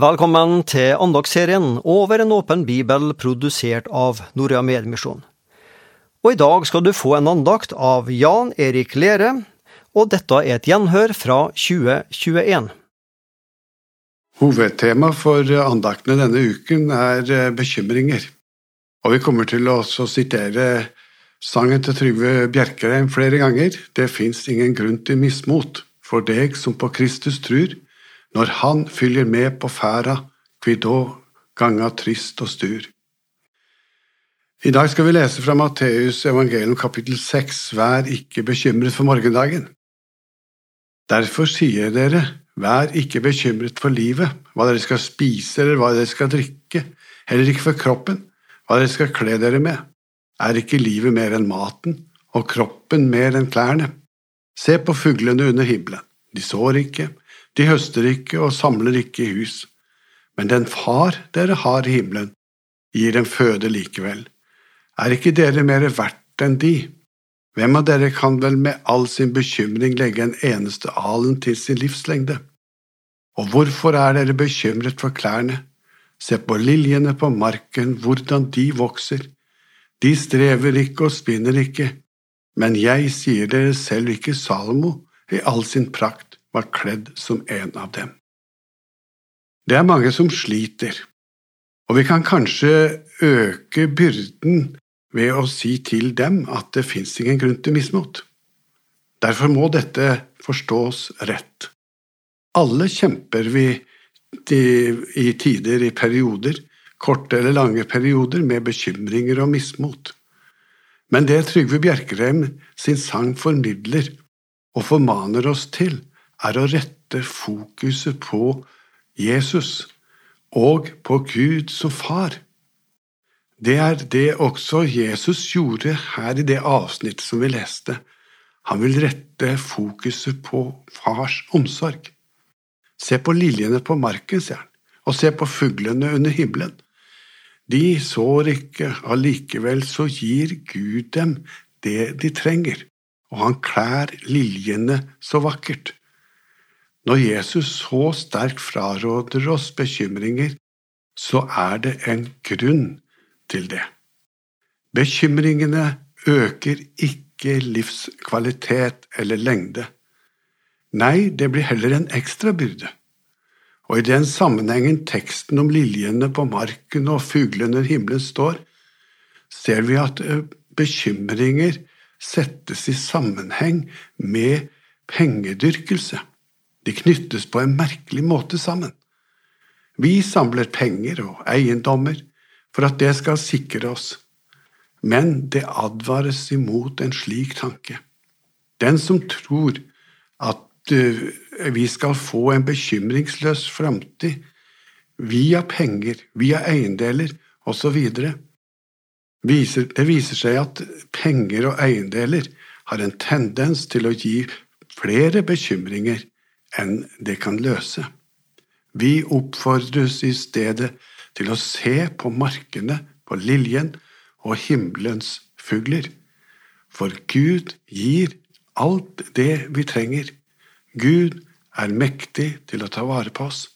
Velkommen til andagsserien Over en åpen bibel, produsert av Norea Medmisjon. Og i dag skal du få en andakt av Jan Erik Lere, og dette er et gjenhør fra 2021. Hovedtema for andaktene denne uken er eh, bekymringer. Og vi kommer til å sitere sangen til Trygve Bjerkreim flere ganger. Det fins ingen grunn til mismot for deg som på Kristus trur når han fyller med på ferda, kvi da ganga trist og stur. I dag skal vi lese fra Matteus evangelium kapittel 6, Vær ikke bekymret for morgendagen. Derfor sier dere, vær ikke bekymret for livet, hva dere skal spise eller hva dere skal drikke, heller ikke for kroppen, hva dere skal kle dere med. Er ikke livet mer enn maten, og kroppen mer enn klærne? Se på fuglene under himmelen, de sår ikke, de høster ikke og samler ikke i hus, men den far dere har i himmelen, gir dem føde likevel. Er ikke dere mer verdt enn de? Hvem av dere kan vel med all sin bekymring legge en eneste alen til sin livslengde? Og hvorfor er dere bekymret for klærne? Se på liljene på marken, hvordan de vokser. De strever ikke og spinner ikke, men jeg sier dere selv ikke Salomo i all sin prakt var kledd som en av dem. Det er mange som sliter, og vi kan kanskje øke byrden ved å si til dem at det fins ingen grunn til mismot. Derfor må dette forstås rett. Alle kjemper vi i tider, i perioder, korte eller lange perioder, med bekymringer og mismot. Men det Trygve Bjerkreim sin sang formidler og formaner oss til, er å rette fokuset på Jesus og på Gud som far. Det er det også Jesus gjorde her i det avsnittet som vi leste. Han vil rette fokuset på fars omsorg. Se på liljene på marken, sier han, og se på fuglene under himmelen. De sår ikke, allikevel så gir Gud dem det de trenger, og han klær liljene så vakkert. Når Jesus så sterkt fraråder oss bekymringer, så er det en grunn til det. Bekymringene øker ikke livskvalitet eller lengde. Nei, det blir heller en ekstra byrde. Og i den sammenhengen teksten om liljene på marken og fuglene under himmelen står, ser vi at eh, bekymringer settes i sammenheng med pengedyrkelse. De knyttes på en merkelig måte sammen. Vi samler penger og eiendommer for at det skal sikre oss, men det advares imot en slik tanke. Den som tror at eh, vi skal få en bekymringsløs framtid via penger, via eiendeler osv. Det viser seg at penger og eiendeler har en tendens til å gi flere bekymringer enn det kan løse. Vi oppfordres i stedet til å se på markene, på liljen og himmelens fugler, for Gud gir alt det vi trenger. Gud er mektig til å ta vare på oss.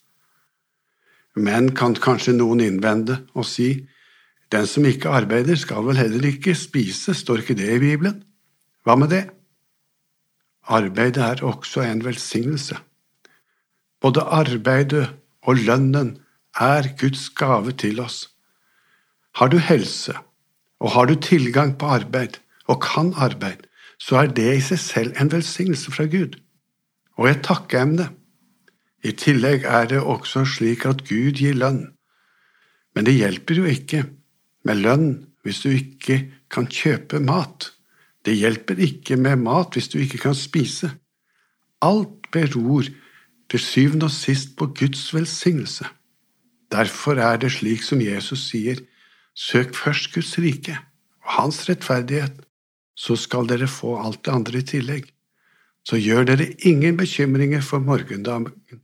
Men kan kanskje noen innvende og si den som ikke arbeider, skal vel heller ikke spise, står ikke det i Bibelen? Hva med det? Arbeidet er også en velsignelse. Både arbeidet og lønnen er Guds gave til oss. Har du helse, og har du tilgang på arbeid, og kan arbeid, så er det i seg selv en velsignelse fra Gud, og et takkeemne. I tillegg er det også slik at Gud gir lønn. Men det hjelper jo ikke med lønn hvis du ikke kan kjøpe mat. Det hjelper ikke med mat hvis du ikke kan spise. Alt beror til syvende og sist på Guds velsignelse. Derfor er det slik som Jesus sier, søk først Guds rike og Hans rettferdighet, så skal dere få alt det andre i tillegg. Så gjør dere ingen bekymringer for morgendagen.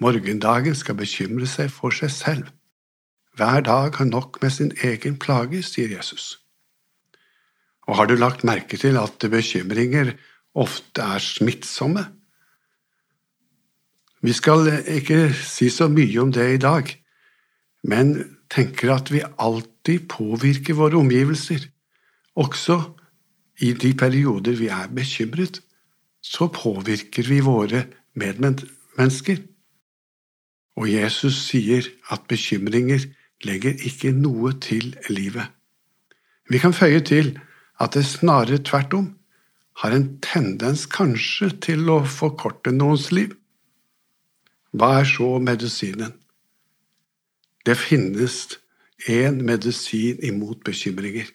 Morgendagen skal bekymre seg for seg selv. Hver dag har nok med sin egen plage, sier Jesus. Og har du lagt merke til at bekymringer ofte er smittsomme? Vi skal ikke si så mye om det i dag, men tenker at vi alltid påvirker våre omgivelser, også i de perioder vi er bekymret, så påvirker vi våre medmennesker. Og Jesus sier at bekymringer legger ikke noe til livet. Vi kan føye til at det snarere tvert om har en tendens kanskje til å forkorte noens liv. Hva er så medisinen? Det finnes én medisin imot bekymringer.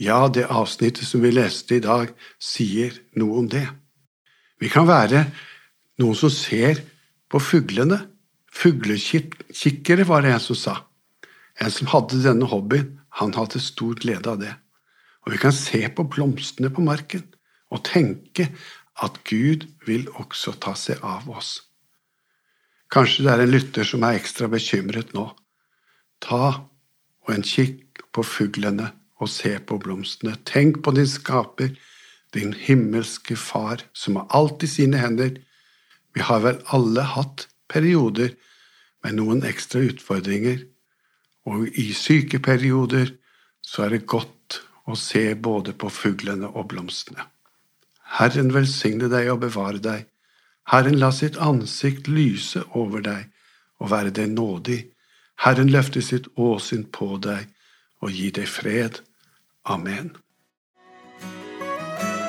Ja, det avsnittet som vi leste i dag, sier noe om det. Vi kan være noen som ser på fuglene. Fuglekikkere, var det en som sa. En som hadde denne hobbyen, han hadde stor glede av det. Og vi kan se på blomstene på marken og tenke at Gud vil også ta seg av oss. Kanskje det er en lytter som er ekstra bekymret nå. Ta og en kikk på fuglene og se på blomstene. Tenk på din skaper, din himmelske Far, som har alt i sine hender. Vi har vel alle hatt perioder med noen ekstra utfordringer, og i sykeperioder så er det godt å se både på fuglene og blomstene. Herren velsigne deg og bevare deg. Herren la sitt ansikt lyse over deg og være deg nådig. Herren løfte sitt åsyn på deg og gi deg fred. Amen.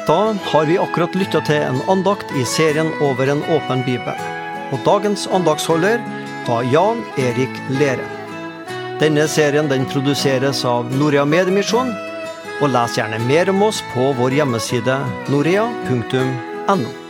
Da har vi akkurat lytta til en andakt i serien Over en åpen bibel. Og dagens andaktsholder var Jan Erik Lere. Denne serien den produseres av Norea Mediemisjon. Og les gjerne mer om oss på vår hjemmeside norea.no.